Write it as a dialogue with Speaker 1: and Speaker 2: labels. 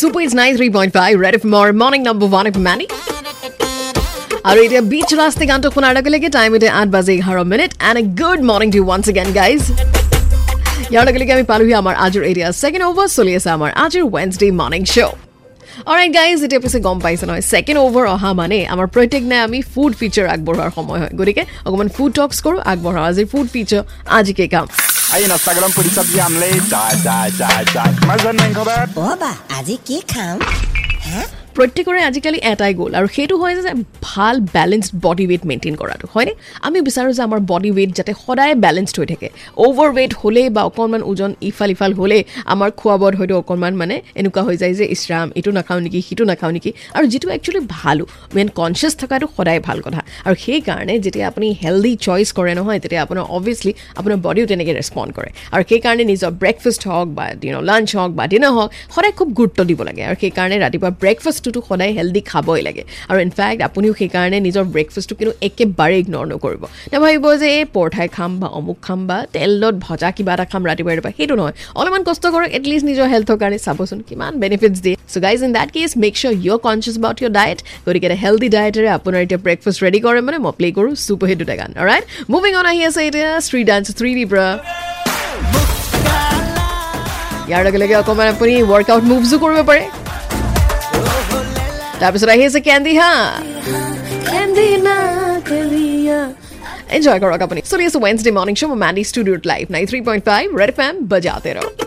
Speaker 1: Super is 93.5 Red FM or morning number 1 of Manny. আৰু এতিয়া বিচ ৰাস্তে গানটো শুনাৰ লগে লগে টাইম এতিয়া আঠ বাজি এঘাৰ minute and a good morning to once again guys ইয়াৰ লগে লগে আমি পালোহি আমাৰ আজিৰ এতিয়া ছেকেণ্ড অভাৰ চলি আছে আমাৰ আজিৰ Wednesday morning show' alright guys এতিয়া পিছে গম পাইছে নহয় ছেকেণ্ড অভাৰ অহা মানে আমাৰ প্ৰত্যেক দিনাই আমি ফুড ফিচাৰ আগবঢ়োৱাৰ সময় হয় গতিকে অকণমান ফুড টক্স কৰোঁ আগবঢ়াওঁ আজিৰ ফুড ফিচাৰ আজি কেই কাম
Speaker 2: आइन सगलम पुरी सब्ज़ी आमले चाय चाय चाय चाय मज़ा नहीं खबर ओ
Speaker 3: बा आज के खाऊं हैं
Speaker 1: প্ৰত্যেকৰে আজিকালি এটাই গ'ল আৰু সেইটো হয় যে ভাল বেলেঞ্চড বডি ৱেইট মেইনটেইন কৰাটো হয়নে? আমি বিচাৰোঁ যে আমাৰ বডি ৱেইট যাতে সদায় বেলেঞ্চড হৈ থাকে। অ'ভাৰ ৱেইট হ'লেই বা অকণমান ওজন ইফাল ইফাল হ'লেই আমাৰ খোৱা বোৱাত হয়তো অকণমান মানে এনেকুৱা হৈ যায় যে ইছৰাম এইটো নাখাওঁ নেকি সিটো নাখাওঁ নেকি? আৰু যিটো একচুৱেলি ভালো মেইন কনচিয়াছ থকাটো সদায় ভাল কথা। আৰু সেইকাৰণে যেতিয়া আপুনি হেল্ডি চইচ কৰে নহয় তেতিয়া আপোনাৰ অভিয়াছলি আপোনাৰ বডিও তেনেকৈ ৰেচপণ্ড কৰে। আৰু সেইকাৰণে নিজৰ ব্ৰেকফাষ্ট হওক বা ডিন লাঞ্চ হওক বা ডিনাৰ হওক সদায় খুব গুৰুত্ব দিব লাগে। আৰু সেইকাৰণে ৰাতিপুৱা ব্ৰেকফাষ্টটোতো সদায় হেল্ডি খাবই লাগে। আৰু ইনফেক্ট আপুনিও সেইকাৰণে নিজৰ ব্ৰেকফাষ্টটো কিন্তু একেবাৰে ইগন'ৰ নকৰিব। নাভাবিব যে এই পৰঠাই খাম বা অমুক খাম বা তেলত ভজা কিবা এটা খাম ৰাতিপুৱা ৰাতিপুৱা। সেইটো নহয়। অলপমান কষ্ট কৰক এটলিষ্ট নিজৰ হেল্থৰ কাৰণে চাবচোন কিমান বেনিফিটছ দিয়ে। So' guys in that case make sure your conscious about your diet গতিকে এটা হেল্ডি ডায়েটেৰে আপোনাৰ এতিয়া ব্ৰেকফাষ্ট ৰেডি কৰে মানে মই প্লে কৰোঁ চুপাৰ হিট দুটা গান। ৰাইট মুভিং অন আহি আছে এতিয়া শ্ৰী ডান্স থ্ৰী পৰা ইয়াৰ লগে লগে অকণমান আপুনি ৱৰ্কআউট মুভছো কৰিব পাৰে। তাৰপিছত আহি আছে কেন্দি হা এনজয় কৰক আপুনি চলি আছে ৱেনছডে মৰ্ণিং শ্ব' মেণ্ডি ষ্টুডিঅ'ত live nine three point five red F M বজাতে ৰহ